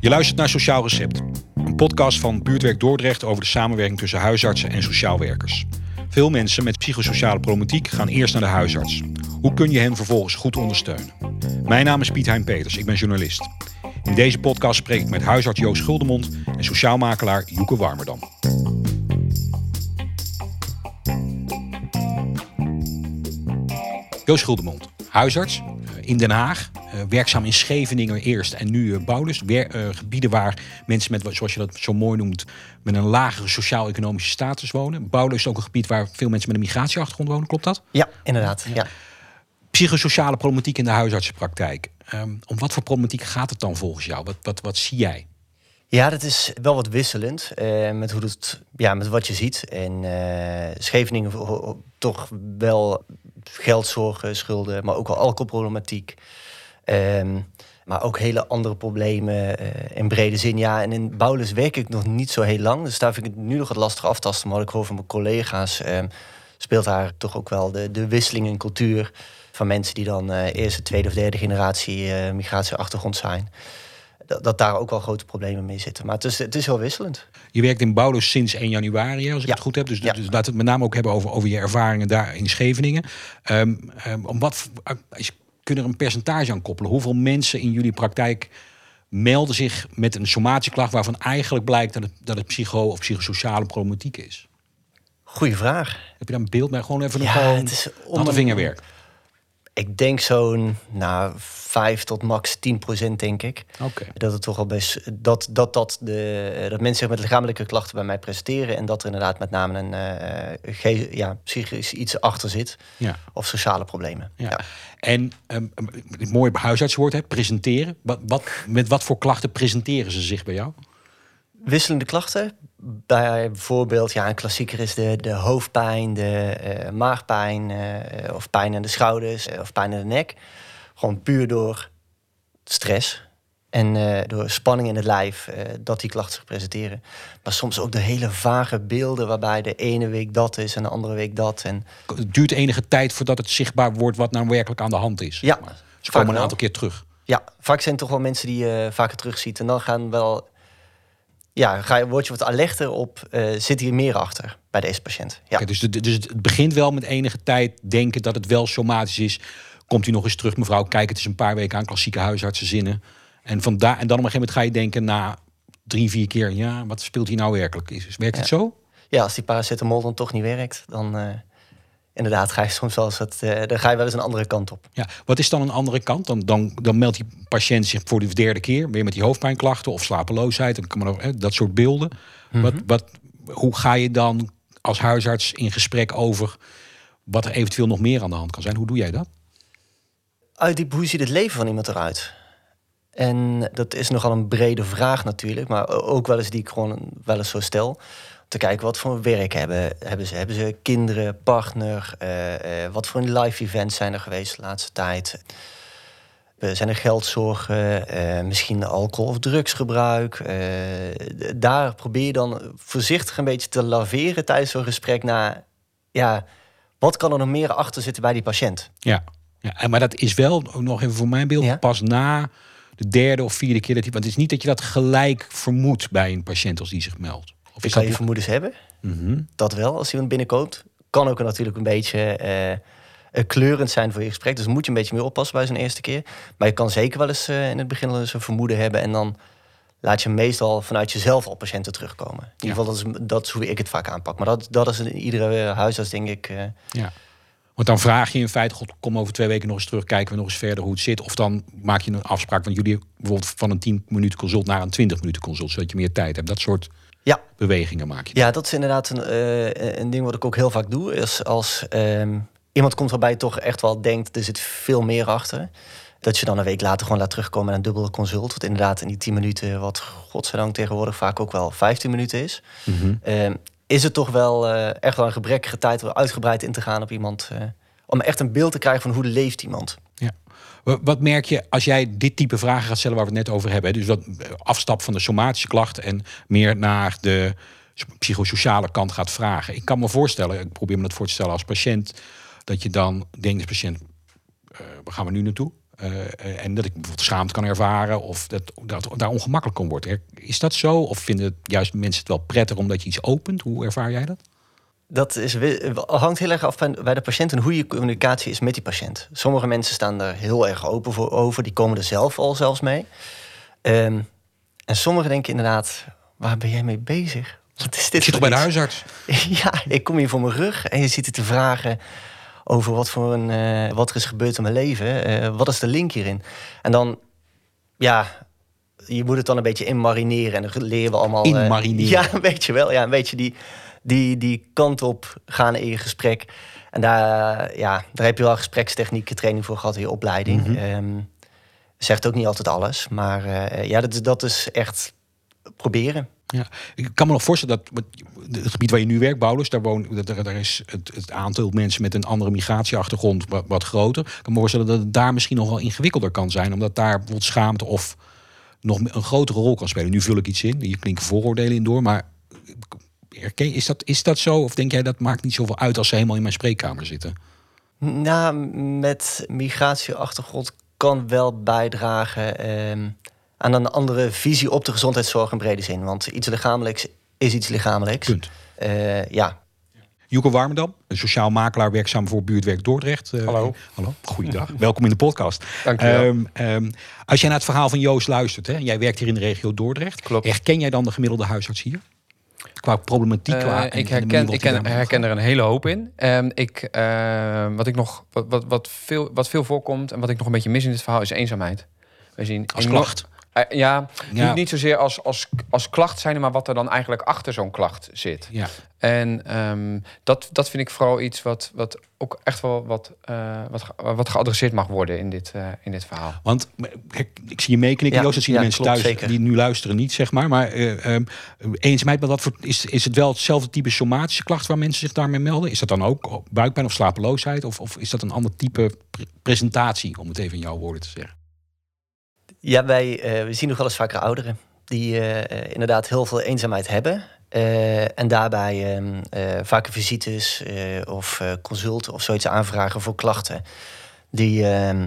Je luistert naar Sociaal Recept, een podcast van Buurtwerk Dordrecht over de samenwerking tussen huisartsen en sociaal werkers. Veel mensen met psychosociale problematiek gaan eerst naar de huisarts. Hoe kun je hen vervolgens goed ondersteunen? Mijn naam is Piet Hein Peters, ik ben journalist. In deze podcast spreek ik met huisarts Joost Schuldemond en sociaalmakelaar Joeke Warmerdam. Joost Schuldemond, huisarts eh, in Den Haag, eh, werkzaam in Scheveningen eerst en nu. Weer, uh, gebieden waar mensen met, zoals je dat zo mooi noemt, met een lagere sociaal-economische status wonen. Is ook een gebied waar veel mensen met een migratieachtergrond wonen, klopt dat? Ja, inderdaad. Ja. Psychosociale problematiek in de huisartsenpraktijk. Um, om wat voor problematiek gaat het dan volgens jou? Wat, wat, wat zie jij? Ja, dat is wel wat wisselend met, hoe het, ja, met wat je ziet. En uh, Scheveningen toch wel geldzorgen, schulden, maar ook wel alcoholproblematiek. Um, maar ook hele andere problemen uh, in brede zin. Ja, en in Bouwles werk ik nog niet zo heel lang. Dus daar vind ik het nu nog wat lastig aftasten. Maar ik hoor van mijn collega's, um, speelt daar toch ook wel de, de wisseling in cultuur. Van mensen die dan uh, eerste, tweede of derde generatie uh, migratieachtergrond zijn. Dat, dat, daar ook wel grote problemen mee zitten. Maar het is, het is heel wisselend. Je werkt in Bouwles sinds 1 januari, als ik Ja. het goed heb. Dus, dus laten we het met name ook hebben over, over je ervaringen daar in Scheveningen. Um, um, om wat, is, kunnen er een percentage aan koppelen? Hoeveel mensen in jullie praktijk melden zich met een somatische waarvan eigenlijk blijkt dat het, dat het psycho- of psychosociale problematiek is? Goeie vraag. Heb je daar een beeld bij? Gewoon even Ja, gewoon het is. Ik denk zo'n nou, 5 tot max 10 procent, denk ik. Oké. Dat het toch al best dat, dat, dat, de, dat mensen zich met lichamelijke klachten bij mij presenteren. En dat er inderdaad met name een eh, ge- ja, psychisch iets achter zit. Ja. Of sociale problemen. Ja. Ja. En um, het mooie huisartswoord, hè, presenteren. Wat, wat, met wat voor klachten presenteren ze zich bij jou? Wisselende klachten. Bij bijvoorbeeld, ja, een klassieker is de, de hoofdpijn, de eh, maagpijn, eh, of pijn in de schouders, eh, of pijn in de nek. Gewoon puur door stress en door spanning in het lijf dat die klachten zich presenteren. Maar soms ook de hele vage beelden waarbij de ene week dat is en de andere week dat. En Het duurt enige tijd voordat het zichtbaar wordt wat nou werkelijk aan de hand is. Ja, ze komen een aantal keer terug. ja, vaak zijn het toch wel mensen die je vaker terugziet. En dan gaan wel, ja, ga word je wat alerter op, eh, zit hier meer achter bij deze patiënt. Ja. Dus, de, dus het begint wel met enige tijd denken dat het wel somatisch is. Komt u nog eens terug, mevrouw? Kijk, het is een paar weken aan klassieke huisartsenzinnen. En, vandaar, en dan op een gegeven moment ga je denken na drie, vier keer... ja, wat speelt hier nou werkelijk? Is, werkt het zo? ja, als die paracetamol dan toch niet werkt, dan eh, inderdaad ga je soms wel eens, eh, dan ga je wel eens een andere kant op. Ja. Wat is dan een andere kant? Dan, dan, dan meldt die patiënt zich voor de derde keer... weer met die hoofdpijnklachten of slapeloosheid. Dan kan hè, dat soort beelden. wat, wat, hoe ga je dan als huisarts in gesprek over... wat er eventueel nog meer aan de hand kan zijn? Hoe doe jij dat? Uitdiep, hoe ziet het leven van iemand eruit? En dat is nogal een brede vraag natuurlijk, maar ook wel eens die ik gewoon wel eens zo stel. Te kijken wat voor werk hebben, hebben ze. Hebben ze kinderen, partner? eh, eh, wat voor live events zijn er geweest de laatste tijd? Eh, zijn er geldzorgen, misschien alcohol- of drugsgebruik? Daar probeer je dan voorzichtig een beetje te laveren tijdens zo'n gesprek naar... Ja, wat kan er nog meer achter zitten bij die patiënt? Ja. ja maar dat is wel, ook nog even voor mijn beeld, Ja. pas na de derde of vierde keer dat hij. Want het is niet dat je dat gelijk vermoedt bij een patiënt als die zich meldt. Of Je kan je vermoedens hebben, Mhm. dat wel, als iemand binnenkomt. Kan ook natuurlijk een beetje eh, eh, kleurend zijn voor je gesprek. Dus moet je een beetje meer oppassen bij zo'n eerste keer. Maar je kan zeker wel eens eh, in het begin wel eens een vermoeden hebben. En dan laat je meestal vanuit jezelf al patiënten terugkomen. In ieder geval, dat is, dat is hoe ik het vaak aanpak. Maar dat, dat is in iedere huisarts, denk ik... Ja. Want dan vraag je in feite, god, kom over twee weken nog eens terug, kijken we nog eens verder hoe het zit. Of dan maak je een afspraak van jullie bijvoorbeeld van een 10 minuten consult naar een 20 minuten consult, zodat je meer tijd hebt. Dat soort ja, bewegingen maak je. Ja, dat is inderdaad een, eh, een ding wat ik ook heel vaak doe. Is als ehm, iemand komt waarbij je toch echt wel denkt, er zit veel meer achter. Dat je dan een week later gewoon laat terugkomen naar een dubbele consult. Wat inderdaad in die 10 minuten, wat godzijdank tegenwoordig vaak ook wel 15 minuten is. Mhm. Ehm, is het toch wel eh, echt wel een gebrekkige tijd om uitgebreid in te gaan op iemand. eh, om echt een beeld te krijgen van hoe leeft iemand. Wat merk je als jij dit type vragen gaat stellen waar we het net over hebben? Dus dat eh, afstap van de somatische klachten en meer naar de psychosociale kant gaat vragen. Ik kan me voorstellen, ik probeer me dat voor te stellen als patiënt, dat je dan denkt als patiënt, uh, waar gaan we nu naartoe? Uh, en dat ik bijvoorbeeld schaamte kan ervaren of dat, dat daar ongemakkelijk kan worden. Is dat zo? Of vinden juist mensen het wel prettig omdat je iets opent? Hoe ervaar jij dat? Dat is, hangt heel erg af bij de patiënt en hoe je communicatie is met die patiënt. Sommige mensen staan er heel erg open voor over, die komen er zelf al zelfs mee. Um, en sommigen denken inderdaad, waar ben jij mee bezig? Wat is dit? Ik zit toch bij de huisarts? ja, ik kom hier voor mijn rug en je zit er te vragen over wat, voor een, uh, wat er is gebeurd in mijn leven. Uh, wat is de link hierin? En dan, ja, je moet het dan een beetje inmarineren. En dan leren we allemaal... Eh, inmarineren? Uh, ja, een beetje wel. Ja, een beetje die, die, die kant op gaan in je gesprek. En daar, ja, daar heb je wel gesprekstechnieken training voor gehad in je opleiding. Mm -hmm. zegt ook niet altijd alles. Maar ja, dat, dat is echt proberen. Ja, ik kan me nog voorstellen dat het gebied waar je nu werkt, Paulus, daar, woont, daar, daar is het, het, aantal mensen met een andere migratieachtergrond wat, wat groter. Ik kan me voorstellen dat het daar misschien nog wel ingewikkelder kan zijn, omdat daar bijvoorbeeld schaamte of nog een grotere rol kan spelen. Nu vul ik iets in, hier klinken vooroordelen in door, maar is dat, is dat zo? Of denk jij dat maakt niet zoveel uit als ze helemaal in mijn spreekkamer zitten? Nou, met migratieachtergrond kan wel bijdragen. Ehm, aan een andere visie op de gezondheidszorg in brede zin. Want iets lichamelijks is iets lichamelijks. Punt. Uh, ja. Joeke Warmerdam, een sociaal makelaar werkzaam voor Buurtwerk Dordrecht. Uh, hallo. Hallo, goeiedag. Welkom in de podcast. Dank je wel. Um, um, als jij naar het verhaal van Joost luistert, hè, en jij werkt hier in de regio Dordrecht. Klopt. Herken jij dan de gemiddelde huisarts hier? Qua problematiek? Uh, qua, ik herken, ik ken, herken er een hele hoop in. Um, ik, wat ik nog, wat, wat, wat, veel, wat veel voorkomt en wat ik nog een beetje mis in dit verhaal is eenzaamheid. We zien als klacht. Eh, ja, Niet, niet zozeer als, als, als klacht zijn, maar wat er dan eigenlijk achter zo'n klacht zit. Ja. En um, dat, dat vind ik vooral iets wat, wat ook echt wel wat, uh, wat, wat geadresseerd mag worden in dit, uh, in dit verhaal. Want ik zie je meeknikken, ja, Joost, dat zien ja, mensen klopt, thuis zeker. die nu luisteren niet, zeg maar. Maar uh, um, eenzaamheid, maar wat voor, is, is het wel hetzelfde type somatische klacht waar mensen zich daarmee melden? Is dat dan ook buikpijn of slapeloosheid? Of, of is dat een ander type pre presentatie, om het even in jouw woorden te zeggen? Ja, wij uh, we zien nog wel eens vaker ouderen die uh, inderdaad heel veel eenzaamheid hebben. En daarbij ehm, vaker visites of consulten of zoiets aanvragen voor klachten. Die ehm,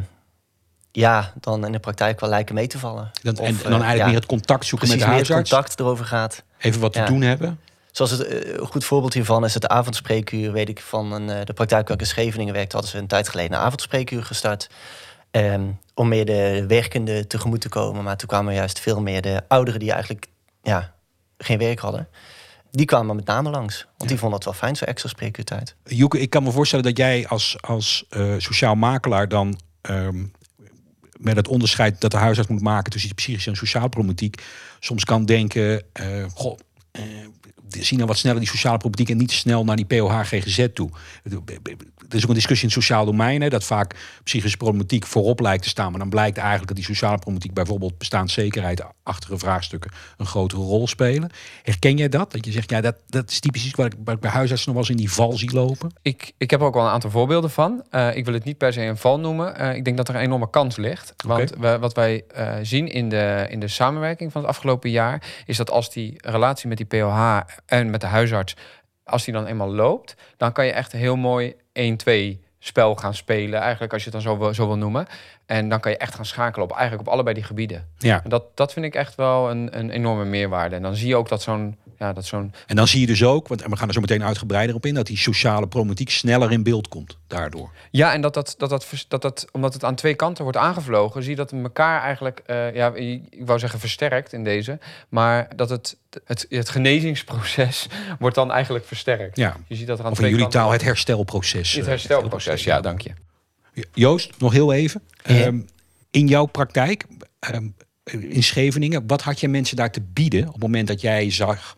ja, dan in de praktijk wel lijken mee te vallen. Dat, en, dan eigenlijk ja, meer het contact zoeken met de huisarts. contact erover gaat. Even wat te doen hebben. Zoals het, een goed voorbeeld hiervan is het avondspreekuur. Weet ik van een, de praktijk waar ik in Scheveningen werkte, hadden ze een tijd geleden een avondspreekuur gestart. Um, om meer de werkenden tegemoet te komen. Maar toen kwamen juist veel meer de ouderen die eigenlijk ja, geen werk hadden. Die kwamen met name langs. Want die vonden het wel fijn, zo extra spreekuurtijd. Joeke, ik kan me voorstellen dat jij als, als uh, sociaal makelaar dan... Um, met het onderscheid dat de huisarts moet maken tussen die psychische en sociale problematiek, soms kan denken: uh, goh, uh, zien dan wat sneller die sociale problematiek en niet te snel naar die POH GGZ toe er is ook een discussie in het sociaal domein, hè, dat vaak psychische problematiek voorop lijkt te staan. Maar dan blijkt eigenlijk dat die sociale problematiek, bijvoorbeeld bestaanszekerheid, achtige vraagstukken, een grotere rol spelen. Herken jij dat? Dat je zegt, ja, dat, dat is typisch iets waar ik, waar ik bij huisartsen nog wel eens in die val zie lopen. Ik, ik heb er ook wel een aantal voorbeelden van. Uh, ik wil het niet per se een val noemen. Uh, ik denk dat er een enorme kans ligt. Want we, wat wij uh, zien in de, in de samenwerking van het afgelopen jaar, is dat als die relatie met die POH en met de huisarts als die dan eenmaal loopt, dan kan je echt heel mooi 1-2 spel gaan spelen. Eigenlijk als je het dan zo wil, zo wil noemen. En dan kan je echt gaan schakelen op eigenlijk op allebei die gebieden. Ja. En dat, dat vind ik echt wel een, een enorme meerwaarde. En dan zie je ook dat zo'n ja, dat zo'n. En dan zie je dus ook, want we gaan er zo meteen uitgebreider op in, dat die sociale problematiek sneller in beeld komt daardoor. Ja, en dat dat, dat, dat, dat, dat omdat het aan twee kanten wordt aangevlogen, zie je dat elkaar eigenlijk, uh, ja, ik wou zeggen versterkt in deze, maar dat het, het, het genezingsproces wordt dan eigenlijk versterkt. Ja. Je ziet dat er aan of twee in jullie kanten taal het herstelproces. Het herstelproces, ja, dank je. Joost, nog heel even. Ja. Um, in jouw praktijk, um, in Scheveningen, wat had je mensen daar te bieden op het moment dat jij zag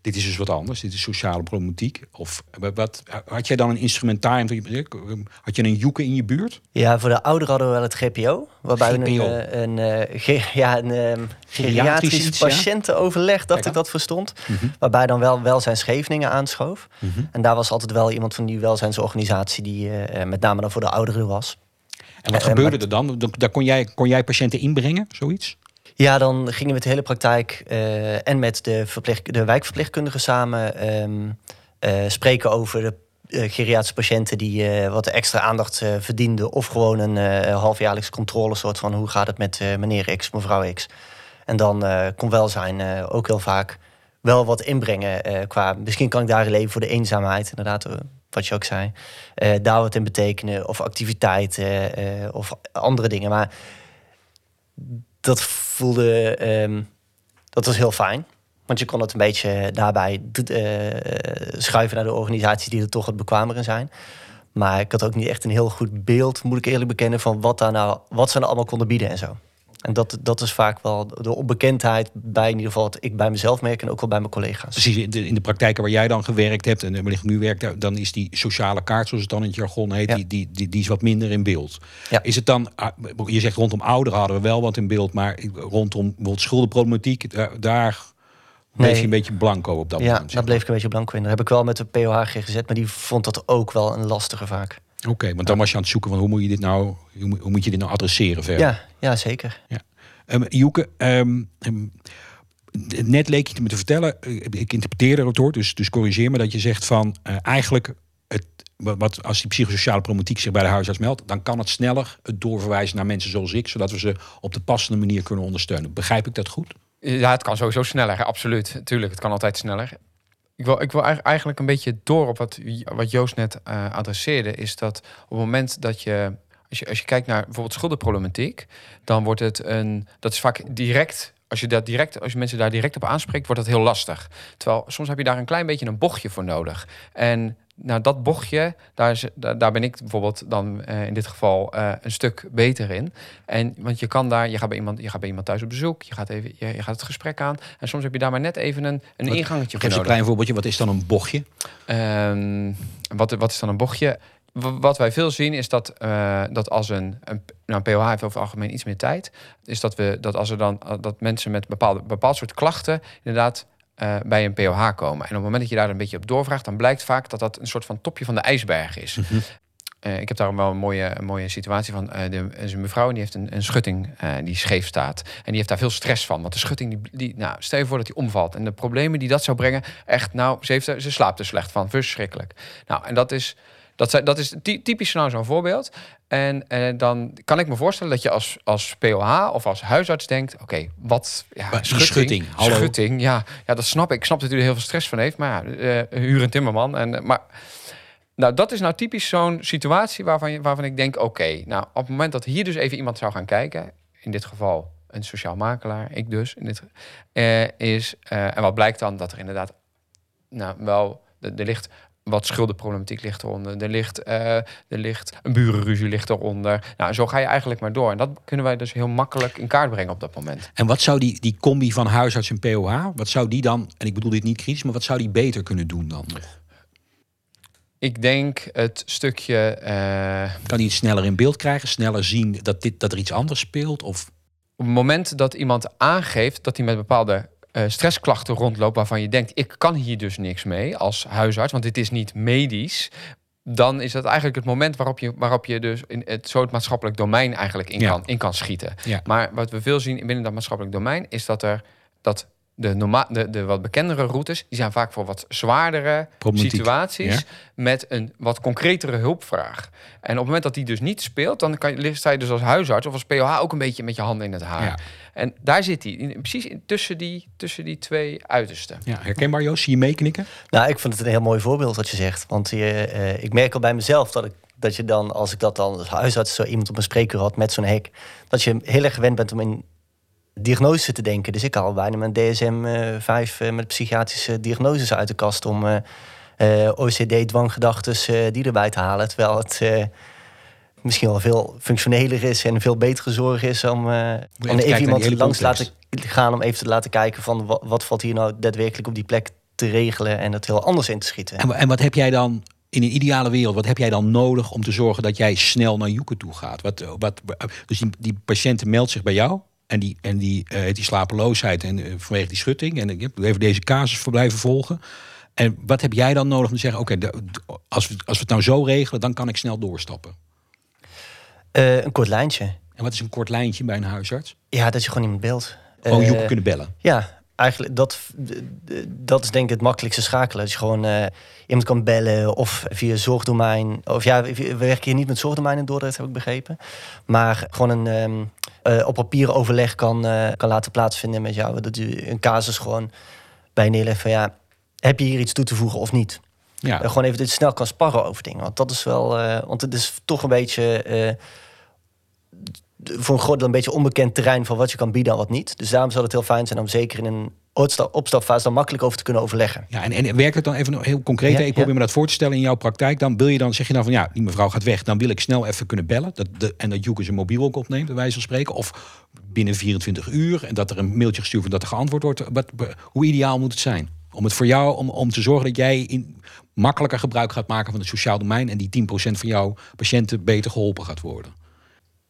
dit is dus wat anders. Dit is sociale problematiek. Of wat, had jij dan een instrumentarium? Had je een joeken in je buurt? Ja, voor de ouderen hadden we wel het GPO. Waarbij GPO. we een, een, een, ja, een geriatrisch patiëntenoverleg, dat ik dat verstond. Mm -hmm. Waarbij dan wel Welzijn Scheveningen aanschoof. Mm -hmm. En daar was altijd wel iemand van die welzijnsorganisatie... die uh, met name dan voor de ouderen was. En wat gebeurde er dan? Daar kon jij, kon jij patiënten inbrengen, zoiets? Ja, dan gingen we de hele praktijk uh, en met de, verpleeg, de wijkverpleegkundigen samen um, uh, spreken over de uh, geriatrische patiënten die wat extra aandacht verdienden. Of gewoon een halfjaarlijks controle soort van hoe gaat het met meneer X, mevrouw X. En dan kon welzijn ook heel vaak wel wat inbrengen qua... Misschien kan ik daar leven voor de eenzaamheid, inderdaad, wat je ook zei. daar wat in betekenen, of activiteiten, of andere dingen. Maar dat voelde... Um, dat was heel fijn. Want je kon het een beetje daarbij uh, schuiven naar de organisaties die er toch wat bekwamer in zijn. Maar ik had ook niet echt een heel goed beeld, moet ik eerlijk bekennen, van wat, daar nou, wat ze nou allemaal konden bieden en zo. En dat, dat is vaak wel de onbekendheid bij in ieder geval wat ik bij mezelf merk en ook wel bij mijn collega's. Precies, in de, in de praktijken waar jij dan gewerkt hebt en waar ik nu werk, dan is die sociale kaart, zoals het dan in het jargon heet, die, die, die, die, is wat minder in beeld. Ja. Is het dan, ah, je zegt rondom ouderen hadden we wel wat in beeld, maar rondom bijvoorbeeld schuldenproblematiek, daar, daar bleef je een beetje blanco op dat ja, moment? Ja, daar bleef ik een beetje blanco in. Daar heb ik wel met de POH gezet, maar die vond dat ook wel een lastige vaak. Oké, want dan was je aan het zoeken van hoe moet je dit nou, hoe moet je dit nou adresseren verder? Ja, ja zeker. Ja. Um, Joeke, um, um, net leek je te me te vertellen, eh, ik interpreteerde het hoor, dus, dus corrigeer me dat je zegt van uh, eigenlijk het, wat, als die psychosociale problematiek zich bij de huisarts meldt, dan kan het sneller het doorverwijzen naar mensen zoals ik, zodat we ze op de passende manier kunnen ondersteunen. Begrijp ik dat goed? Ja, het kan sowieso sneller, absoluut. Tuurlijk, het kan altijd sneller. Ik wil, ik wil eigenlijk een beetje door op wat, wat Joost net uh, adresseerde. Is dat op het moment dat je als je, als je kijkt naar bijvoorbeeld schuldenproblematiek, dan wordt het een. Dat is vaak direct. Als je, dat direct, als je mensen daar direct op aanspreekt, wordt dat heel lastig. Terwijl soms heb je daar een klein beetje een bochtje voor nodig. En nou, dat bochtje, daar, is, daar, ben ik bijvoorbeeld dan uh, in dit geval uh, een stuk beter in. En, want je kan daar, je gaat bij iemand, je gaat bij iemand thuis op bezoek, je gaat, even, je, je gaat het gesprek aan. En soms heb je daar maar net even een, een wat, ingangetje voor Geef een klein voorbeeldje, wat is dan een bochtje? Um, wat, wat is dan een bochtje? wat wij veel zien is dat, uh, dat als een, een nou, POH heeft over het algemeen iets meer tijd, is dat we dat als er dan dat mensen met bepaalde bepaald soort klachten inderdaad uh, bij een POH komen. En op het moment dat je daar een beetje op doorvraagt, dan blijkt vaak dat dat een soort van topje van de ijsberg is. Mm -hmm. uh, ik heb daar wel een mooie, een mooie situatie van. Uh, de, een mevrouw die heeft een, een schutting die scheef staat. En die heeft daar veel stress van. Want de schutting, die, die, nou, stel je voor dat die omvalt. En de problemen die dat zou brengen, echt, nou, ze, heeft, ze slaapt er slecht van. Verschrikkelijk. Nou, en dat is dat, dat is typisch nou zo'n voorbeeld. En eh, dan kan ik me voorstellen dat je als, als POH of als huisarts denkt: oké, wat. Ja, schutting. Schutting, schutting ja, ja, dat snap ik. Ik snap dat u er heel veel stress van heeft. Maar ja, uh, huur een timmerman. En, maar. Nou, dat is nou typisch zo'n situatie waarvan, je, waarvan ik denk: oké, nou, op het moment dat hier dus even iemand zou gaan kijken, in dit geval een sociaal makelaar, ik dus, in dit, uh, is. Uh, en wat blijkt dan? Dat er inderdaad, nou, wel, er ligt wat schuldenproblematiek ligt eronder. Er ligt, uh, er ligt een burenruzie ligt eronder. Nou, zo ga je eigenlijk maar door. En dat kunnen wij dus heel makkelijk in kaart brengen op dat moment. En wat zou die, die combi van huisarts en POH, wat zou die dan, en ik bedoel dit niet kritisch, maar wat zou die beter kunnen doen dan? Ik denk het stukje. Uh... Kan hij het sneller in beeld krijgen, sneller zien dat, dit, dat er iets anders speelt? Of? Op het moment dat iemand aangeeft dat hij met bepaalde uh, stressklachten rondloopt waarvan je denkt, ik kan hier dus niks mee als huisarts, want dit is niet medisch. Dan is dat eigenlijk het moment waarop je, waarop je dus in het, zo het maatschappelijk domein eigenlijk in, kan, in kan schieten. Ja. Maar wat we veel zien binnen dat maatschappelijk domein is dat er dat de, norma de, de wat bekendere routes, die zijn vaak voor wat zwaardere situaties met een wat concretere hulpvraag. En op het moment dat die dus niet speelt, dan kan je, sta je dus als huisarts of als POH ook een beetje met je handen in het haar. Ja. En daar zit hij, precies in, tussen, die, tussen die twee uitersten. Ja, herkenbaar Joost, zie je meeknikken? Nou, ik vind het een heel mooi voorbeeld wat je zegt. Want je, uh, ik merk al bij mezelf dat ik dat je dan, als ik dat dan als huisarts zo iemand op een spreekuur had met zo'n hek, dat je heel erg gewend bent om in diagnose te denken. Dus ik al bijna mijn DSM-5 uh, met psychiatrische diagnoses uit de kast om uh, uh, OCD-dwanggedachten die erbij te halen. Terwijl het misschien wel veel functioneler is en veel betere zorg is om, om even iemand langs te laten gaan om even te laten kijken van wat, wat valt hier nou daadwerkelijk op die plek te regelen en het heel anders in te schieten. En, en wat heb jij dan in een ideale wereld, wat heb jij dan nodig om te zorgen dat jij snel naar Joeke toe gaat? Wat, wat, dus die, die patiënt meldt zich bij jou en die, en die, uh, die slapeloosheid en uh, vanwege die schutting. En ik heb even deze casus voor blijven volgen. En wat heb jij dan nodig om te zeggen: oké, okay, als, we, als we het nou zo regelen, dan kan ik snel doorstappen? Uh, een kort lijntje. En wat is een kort lijntje bij een huisarts? Ja, dat je gewoon iemand belt. Oh, je kunnen bellen. Ja, eigenlijk, dat, dat is denk ik het makkelijkste schakelen. Dat je gewoon uh, iemand kan bellen of via zorgdomein. Of ja, we werken hier niet met zorgdomein in Dordrecht, heb ik begrepen. Maar gewoon een um, uh, op papier overleg kan, uh, kan laten plaatsvinden met jou. Dat je een casus gewoon bij neerlegt van ja, heb je hier iets toe te voegen of niet? Ja. gewoon even je snel kan sparren over dingen. Want dat is wel, want het is toch een beetje voor een groot deel een beetje onbekend terrein van wat je kan bieden en wat niet. Dus daarom zou het heel fijn zijn om zeker in een opstapfase dan makkelijk over te kunnen overleggen. Ja, en, en werkt het dan even heel concreet? ik probeer me dat voor te stellen in jouw praktijk. Dan wil je dan, zeg je dan van ja, die mevrouw gaat weg. Dan wil ik snel even kunnen bellen. Dat de, en dat Joeke zijn mobiel ook opneemt, bij wijze van spreken. Of binnen 24 uur. En dat er een mailtje gestuurd wordt dat er geantwoord wordt. Wat, hoe ideaal moet het zijn? Om het voor jou, om, om te zorgen dat jij in, makkelijker gebruik gaat maken van het sociaal domein. En die 10% van jouw patiënten beter geholpen gaat worden.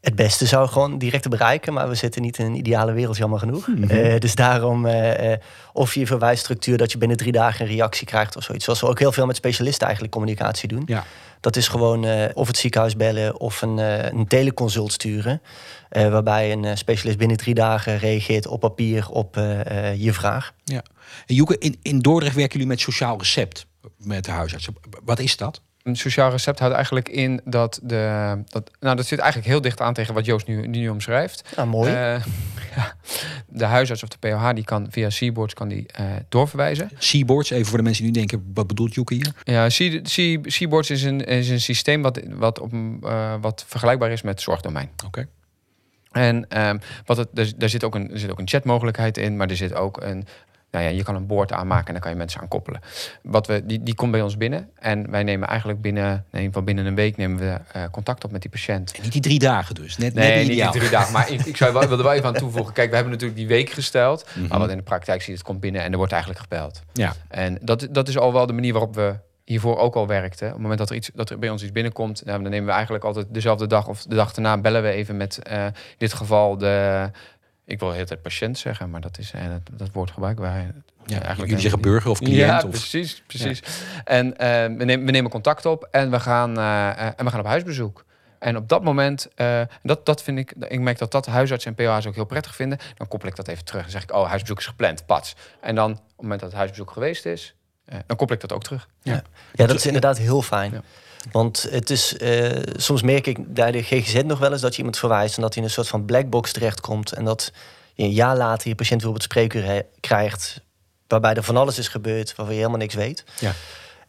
Het beste zou gewoon direct te bereiken, maar we zitten niet in een ideale wereld, jammer genoeg. Mhm. Eh, dus daarom, uh, of je verwijsstructuur dat je binnen drie dagen een reactie krijgt of zoiets. Zoals we ook heel veel met specialisten eigenlijk communicatie doen. Ja. Dat is gewoon of het ziekenhuis bellen of een, een teleconsult sturen. waarbij een specialist binnen drie dagen reageert op papier op je vraag. Ja. En Joeke, in, in Dordrecht werken jullie met sociaal recept met de huisarts. Wat is dat? Een sociaal recept houdt eigenlijk in dat de. Dat, nou, dat zit eigenlijk heel dicht aan tegen wat Joost nu, nu omschrijft. Ah, mooi. Uh, ja, de huisarts of de POH die kan via Seaboards kan die, uh, doorverwijzen. Seaboards, even voor de mensen die nu denken, wat bedoelt Joeke hier? Ja, Seaboards is een, is een systeem wat, wat, op, uh, wat vergelijkbaar is met zorgdomein. Oké. En um, wat het, er, er, zit ook een, er zit ook een chatmogelijkheid in, maar er zit ook een nou ja, je kan een boord aanmaken en dan kan je mensen aan koppelen. Wat we, die, die komt bij ons binnen en wij nemen eigenlijk binnen, nee, van binnen een week nemen we uh, contact op met die patiënt. En niet die drie dagen dus? Net, nee, net niet die drie dagen. Maar ik, ik zou wel, wilde wel even aan toevoegen. Kijk, we hebben natuurlijk die week gesteld. Maar mhm. wat in de praktijk ziet, het komt binnen en er wordt eigenlijk gebeld. Ja. En dat, dat is al wel de manier waarop we hiervoor ook al werkte. Op het moment dat er, iets, dat er bij ons iets binnenkomt, nou, dan nemen we eigenlijk altijd dezelfde dag of de dag daarna bellen we even met uh, in dit geval de ik wil de hele tijd patiënt zeggen, maar dat is uh, dat, dat woord gebruiken wij ja, eigenlijk jullie zeggen burger of cliënt. Ja, of... precies, precies. En uh, we, nemen, we, nemen, contact op en we gaan, uh, en we gaan op huisbezoek. En op dat moment, dat, dat vind ik, ik merk dat dat huisarts en POA's ook heel prettig vinden. Dan koppel ik dat even terug en zeg ik, oh, huisbezoek is gepland, pats. En dan, op het moment dat het huisbezoek geweest is, dan koppel ik dat ook terug. Ja, ja dat is inderdaad heel fijn. Want het is, soms merk ik bij de GGZ nog wel eens dat je iemand verwijst en dat hij in een soort van blackbox terechtkomt. En dat je een jaar later je patiënt weer op het spreekuur krijgt waarbij er van alles is gebeurd waarvan je helemaal niks weet. Ja.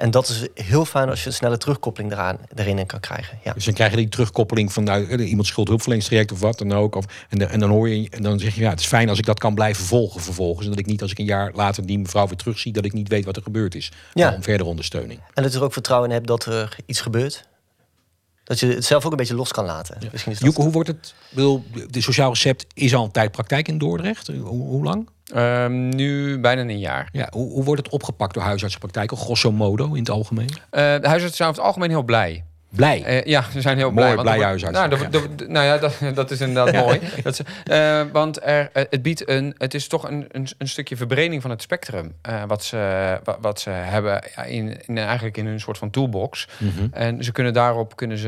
En dat is heel fijn als je een snelle terugkoppeling eraan, erin kan krijgen. Ja. Dus dan krijg je die terugkoppeling van nou, eh, iemand schuldhulpverleningstraject of wat dan ook. Of, en, en dan hoor je, en dan zeg je ja, het is fijn als ik dat kan blijven volgen vervolgens. En dat ik niet als ik een jaar later die mevrouw weer terugzie, dat ik niet weet wat er gebeurd is. Ja. Om verder ondersteuning. En dat je er ook vertrouwen in hebt dat er iets gebeurt. Dat je het zelf ook een beetje los kan laten. Ja. Misschien is dat Joeke, hoe wordt het? Wil, de sociaal recept is al een tijd praktijk in Dordrecht. Hoe, hoe lang? Um, nu bijna een jaar. Ja, hoe, hoe, wordt het opgepakt door huisartsenpraktijken, grosso modo in het algemeen? Uh, de huisartsen zijn over het algemeen heel blij. Blij? Uh, ja, ze zijn heel blij. Mooi, blij huisarts. Nou, nou ja, dat, dat is inderdaad mooi. Dat ze, uh, want er, het biedt een, het is toch een, een, een stukje verbreding van het spectrum. Wat, ze, wat, wat, ze hebben in, in, eigenlijk in hun soort van toolbox. Mm -hmm. En ze kunnen daarop kunnen ze,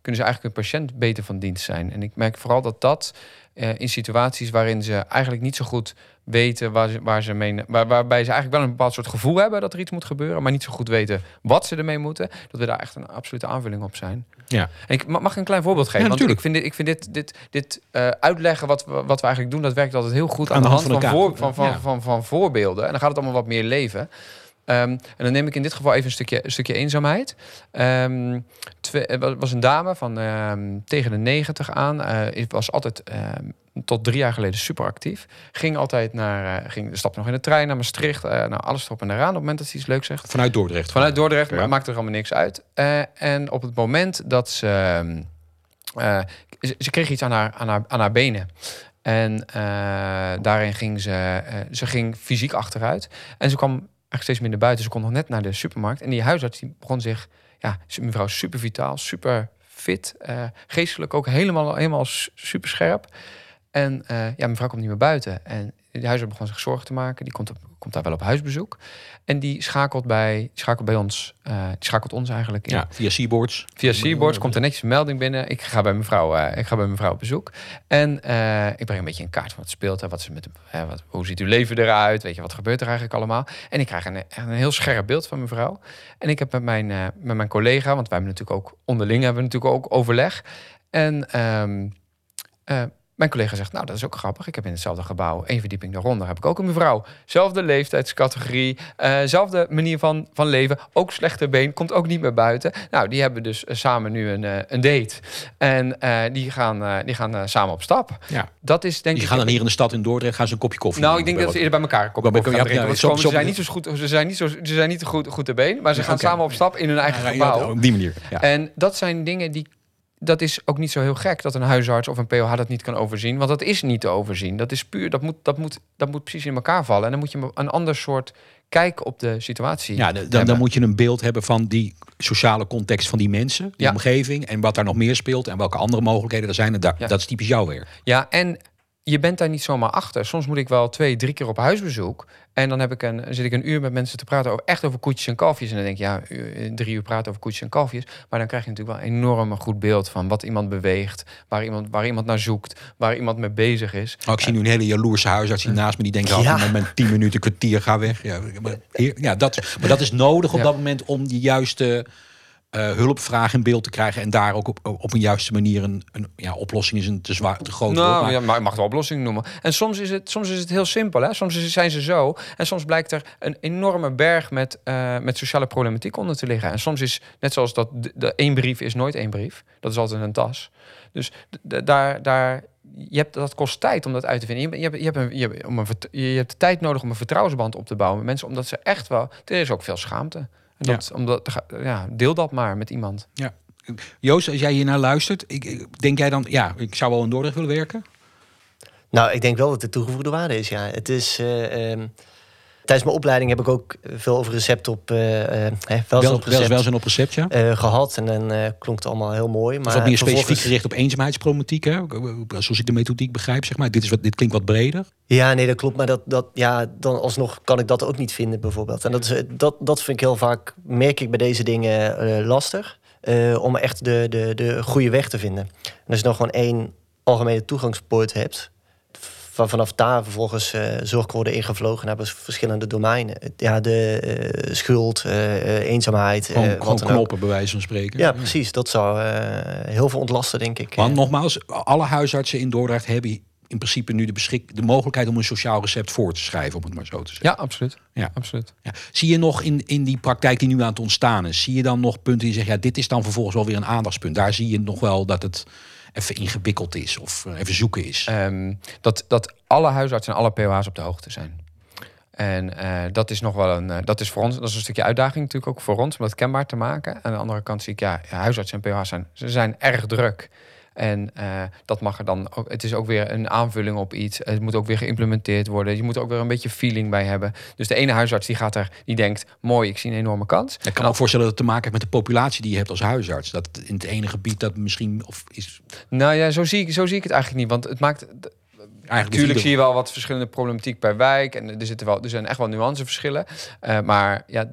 kunnen ze eigenlijk een patiënt beter van dienst zijn. En ik merk vooral dat dat in situaties waarin ze eigenlijk niet zo goed weten waar ze, waar ze mee, waar, waarbij ze eigenlijk wel een bepaald soort gevoel hebben dat er iets moet gebeuren, maar niet zo goed weten wat ze ermee moeten, dat we daar echt een absolute aanvulling op zijn. Ja. En ik mag een klein voorbeeld geven. Ja, want ik vind dit, ik vind dit, dit, dit uh, uitleggen wat we, wat we eigenlijk doen, dat werkt altijd heel goed aan, aan de hand, van, van, voor, van, van, van, van, voorbeelden. En dan gaat het allemaal wat meer leven. Um, en dan neem ik in dit geval even een stukje, een stukje eenzaamheid. Um, twee, was een dame van um, tegen de 90 aan. Uh, was altijd tot drie jaar geleden super actief. Ging altijd naar, uh, ging, stapte nog in de trein naar Maastricht. Uh, nou, alles erop en eraan op het moment dat ze iets leuk zegt. Vanuit Dordrecht? Vanuit Dordrecht, ja. maakt er allemaal niks uit. En op het moment dat ze... ze, ze kreeg iets aan haar, aan haar, aan haar benen. En daarin ging ze... ze ging fysiek achteruit. En ze kwam eigenlijk steeds minder buiten. Ze kon nog net naar de supermarkt. En die huisarts die begon zich... Ja, mevrouw super vitaal, super fit. geestelijk ook helemaal, helemaal super scherp. En uh, ja, mevrouw komt niet meer buiten. En de huisarts begon zich zorgen te maken. Die komt op, komt daar wel op huisbezoek. En die schakelt bij, schakelt bij ons, uh, die schakelt ons eigenlijk in. Ja, via Seaboards. Via Seaboards komt er netjes een melding binnen. Ik ga bij mevrouw, uh, ik ga bij mevrouw op bezoek. En uh, ik breng een beetje een kaart van wat speelt. en wat ze met, uh, wat, hoe ziet uw leven eruit? Weet je, wat gebeurt er eigenlijk allemaal? En ik krijg een, een heel scherp beeld van mevrouw. En ik heb met mijn, met mijn collega, want wij hebben natuurlijk ook onderling hebben we natuurlijk ook overleg. En um, mijn collega zegt, nou, dat is ook grappig. Ik heb in hetzelfde gebouw, één verdieping daaronder, heb ik ook een mevrouw. Zelfde leeftijdscategorie, uh, zelfde manier van, van leven. Ook slechte been, komt ook niet meer buiten. Nou, die hebben dus uh, samen nu een, uh, een date. En die gaan, die gaan samen op stap. Ja. Dat is denk die ik... gaan dan hier in de stad in Dordrecht gaan ze een kopje koffie Nou, ik denk dat ze eerder bij elkaar een kopje koffie gaan ja, drinken. ja, ze zijn niet zo goed, ze zijn niet, zo, ze zijn niet zo goed, goed te been. Maar ze gaan okay. samen op stap in hun eigen gebouw. op die manier. En dat zijn dingen die dat is ook niet zo heel gek dat een huisarts of een POH dat niet kan overzien. Want dat is niet te overzien. Dat is puur, dat moet, dat moet, dat moet precies in elkaar vallen. En dan moet je een ander soort kijk op de situatie. Ja, dan, dan moet je een beeld hebben van die sociale context van die mensen, die Ja. omgeving en wat daar nog meer speelt en welke andere mogelijkheden er zijn. En Ja. dat is typisch jouw werk. Ja, en je bent daar niet zomaar achter. Soms moet ik wel twee, drie keer op huisbezoek. En dan heb ik een, zit ik een uur met mensen te praten over echt over koetjes en kalfjes. En dan denk je, ja, u- drie uur praten over koetjes en kalfjes. Maar dan krijg je natuurlijk wel een enorm goed beeld van wat iemand beweegt, waar iemand, waar iemand naar zoekt, waar iemand mee bezig is. Oh, ik zie nu een hele jaloerse huisarts hier naast me die denkt, oh, Ja. met mijn tien minuten kwartier ga weg. Ja, maar, ja, dat, maar dat is nodig op Ja. dat moment om die juiste eh, hulpvraag in beeld te krijgen en daar ook op, op een juiste manier een, een ja, oplossing is een te zwaar te groot woord, Nou, maar- ja, maar je mag wel oplossing noemen. En soms is het, soms is het heel simpel. Hè? Soms zijn ze zo. En soms blijkt er een enorme berg met, eh, met sociale problematiek onder te liggen. En soms is, net zoals dat de, de één brief is nooit één brief. Dat is altijd een tas. Dus daar, daar, je hebt, dat kost tijd om dat uit te vinden. Je, hebt- je, hebt, je, hebt, een, je, hebt, om een, je hebt de tijd nodig om een vertrouwensband op te bouwen met mensen. Omdat ze echt wel... Er is ook veel schaamte. En dat, omdat, ja, deel dat maar met iemand. Joost, als jij hier naar luistert, ik, denk jij dan, ja, ik zou wel in Dordrecht willen werken? Nou, ik denk wel dat het toegevoegde waarde is. Ja, het is. eh, ehm, tijdens mijn opleiding heb ik ook veel over recept op. eh eh, hè, welzijn Wel, op recept op recept, ja. eh, gehad. En dan eh, klonk het allemaal heel mooi. Maar wat meer specifiek gericht op eenzaamheidsproblematiek, hè? Zoals ik de methodiek begrijp, zeg maar. Dit, is wat, dit klinkt wat breder. Ja, nee, dat klopt. Maar dat, dat, ja, dan alsnog kan ik dat ook niet vinden, bijvoorbeeld. En dat, is, eh, dat, dat vind ik heel vaak, merk ik bij deze dingen eh, lastig. eh, om echt de, de, de goede weg te vinden. En als je dan gewoon één algemene toegangspoort hebt. Van vanaf daar vervolgens eh zorg worden ingevlogen naar verschillende domeinen. Ja, de eh, schuld, eh, eenzaamheid. eh, Gewoon, wat gewoon dan ook. knoppen, bij wijze van spreken. Ja, precies. Dat zou eh, heel veel ontlasten, denk ik. Want nogmaals, alle huisartsen in Dordrecht hebben in principe nu de, beschik de mogelijkheid om een sociaal recept voor te schrijven, om het maar zo te zeggen. Ja, absoluut. Ja. absoluut. Ja. Zie je nog in, in die praktijk die nu aan het ontstaan is, zie je dan nog punten die zeggen, ja, dit is dan vervolgens wel weer een aandachtspunt. Daar zie je nog wel dat het even ingewikkeld is of eh, even zoeken is. Ehm, dat, dat alle huisartsen en alle POH's op de hoogte zijn. En eh, dat is nog wel een, eh, dat is voor ons, dat is een stukje uitdaging natuurlijk ook voor ons om dat kenbaar te maken. Aan de andere kant zie ik, ja, huisartsen en POH's zijn, ze zijn erg druk. En eh, dat mag er dan ook, het is ook weer een aanvulling op iets. Het moet ook weer geïmplementeerd worden. Je moet er ook weer een beetje feeling bij hebben. Dus de ene huisarts die gaat er, die denkt, mooi, ik zie een enorme kans. Ik kan me ook voorstellen dat het te maken heeft met de populatie die je hebt als huisarts. Dat in het ene gebied dat misschien of is Nou ja, zo zie ik, zo zie ik het eigenlijk niet. Want het maakt, eigenlijk Natuurlijk zie je wel wat verschillende problematiek per wijk. En er, zitten wel, er zijn echt wel nuanceverschillen. Eh, maar ja,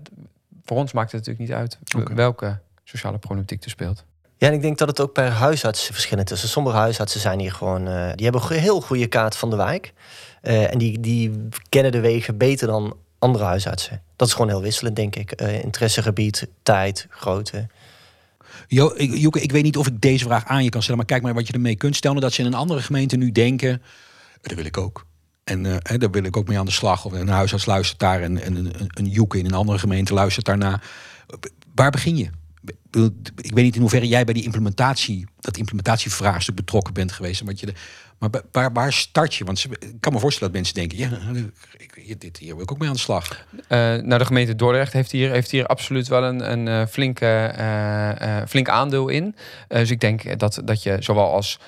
voor ons maakt het natuurlijk niet uit welke sociale problematiek er speelt. Ja, en ik denk dat het ook per huisarts verschillend is. Dus Sommige huisartsen zijn hier gewoon, eh, die hebben een heel goede kaart van de wijk. Eh, en die, die kennen de wegen beter dan andere huisartsen. Dat is gewoon heel wisselend, denk ik. Eh, interessegebied, tijd, grootte. Jo, ik, ik weet niet of ik deze vraag aan je kan stellen, maar kijk maar wat je ermee kunt stellen. Dat ze in een andere gemeente nu denken, dat wil ik ook. En daar wil ik ook mee aan de slag. Of een huisarts luistert daar en, en een, een, een Joeke in een andere gemeente luistert daarna. Waar begin je? Ik weet niet in hoeverre jij bij die implementatie, dat implementatievraagstuk betrokken bent geweest. je maar waar, start je? Want ik kan me voorstellen dat mensen denken, ja, ik, hier- dit, hier wil ik ook mee aan de slag. Eh, nou, de gemeente Dordrecht heeft hier, heeft hier absoluut wel een, een eh, flinke, eh, flink aandeel in. Dus ik denk dat, dat je zowel als,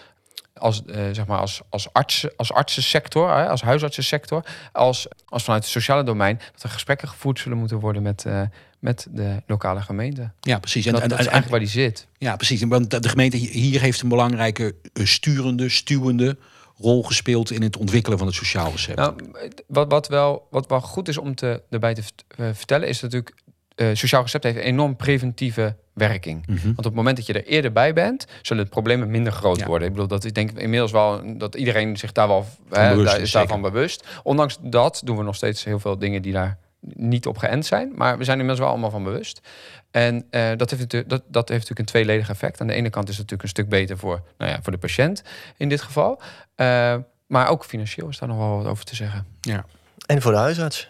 als, zeg maar als, als, arts, als artsensector, hè, als huisartsensector, als, als vanuit het sociale domein, dat er gesprekken gevoerd zullen moeten worden met, met de lokale gemeente. Ja, precies. En dat, dat is eigenlijk waar die zit. Ja, precies. Want de gemeente hier heeft een belangrijke eh, sturende, stuwende rol gespeeld in het ontwikkelen van het sociaal recept? Nou, wat, wat, wel, wat wel goed is om te, erbij te uh, vertellen, is natuurlijk. Uh, sociaal recept heeft een enorm preventieve werking. Mhm. Want op het moment dat je er eerder bij bent, zullen het problemen minder groot Ja. worden. Ik bedoel, dat ik denk inmiddels wel dat iedereen zich daar wel hè, bewust daar is, daarvan bewust. Ondanks dat doen we nog steeds heel veel dingen die daar niet op geënt zijn. Maar we zijn inmiddels wel allemaal van bewust. En eh, dat, heeft natuurlijk, dat, dat heeft natuurlijk een tweeledig effect. Aan de ene kant is het natuurlijk een stuk beter voor, nou ja, voor de patiënt in dit geval. Eh, maar ook financieel is daar nog wel wat over te zeggen. En voor de huisarts.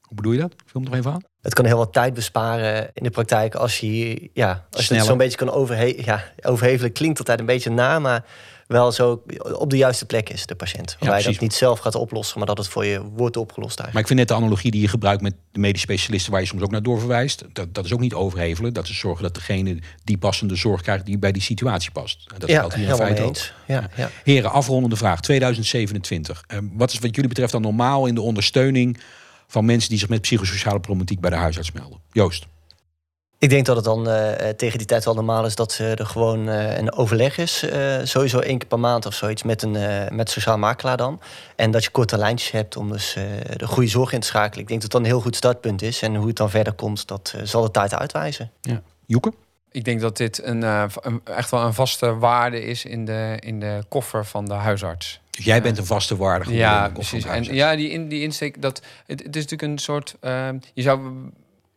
Hoe bedoel je dat? Vul hem nog even aan. Het kan heel wat tijd besparen in de praktijk als je, ja, als je het zo'n beetje kan overhe ja, overhevelen. Klinkt altijd een beetje na, maar wel zo op de juiste plek is de patiënt. Waarbij je precies. dat niet zelf gaat oplossen, maar dat het voor je wordt opgelost eigenlijk. Maar ik vind net de analogie die je gebruikt met de medisch specialisten, waar je soms ook naar doorverwijst, dat, dat is ook niet overhevelen. Dat is zorgen dat degene die passende zorg krijgt die bij die situatie past. En dat ja, geldt hier ook. eens. Ja, ja. Heren, afrondende vraag. 2027. Eh, wat is wat jullie betreft dan normaal in de ondersteuning van mensen die zich met psychosociale problematiek bij de huisarts melden? Joost. Ik denk dat het dan eh, eh, tegen die tijd wel normaal is dat er gewoon eh, een overleg is. eh, sowieso één keer per maand of zoiets met een eh, met sociaal makelaar dan. En dat je korte lijntjes hebt om dus eh, de goede zorg in te schakelen. Ik denk dat dat een heel goed startpunt is. En hoe het dan verder komt, dat zal de tijd uitwijzen. Joeke? Ik denk dat dit een, eh, een- echt wel een vaste waarde is in de, in de koffer van de huisarts. Dus jij Ja. bent een vaste waarde Ja, de koffer van precies. de En huisarts. ja, die, in, die insteek, dat, het, het is natuurlijk een soort. ehm, je zou,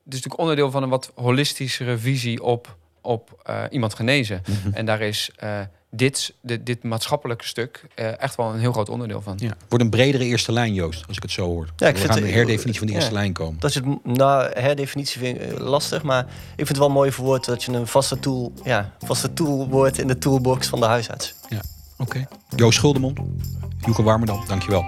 natuurlijk onderdeel van een wat holistischere visie op, op eh, iemand genezen. Mhm. En daar is eh, dit, dit, dit maatschappelijke stuk eh, echt wel een heel groot onderdeel van. Ja. Wordt een bredere eerste lijn, Joost, als ik het zo hoor. Ja, ik We vind gaan de herdefinitie van de eerste ja. lijn komen. Dat is het, nou, herdefinitie vind ik lastig. Maar ik vind het wel mooi verwoord dat je een vaste tool, ja, vaste tool wordt in de toolbox van de huisarts. Oké. Joost Schuldemond, Joeke Warmerdam, dankjewel.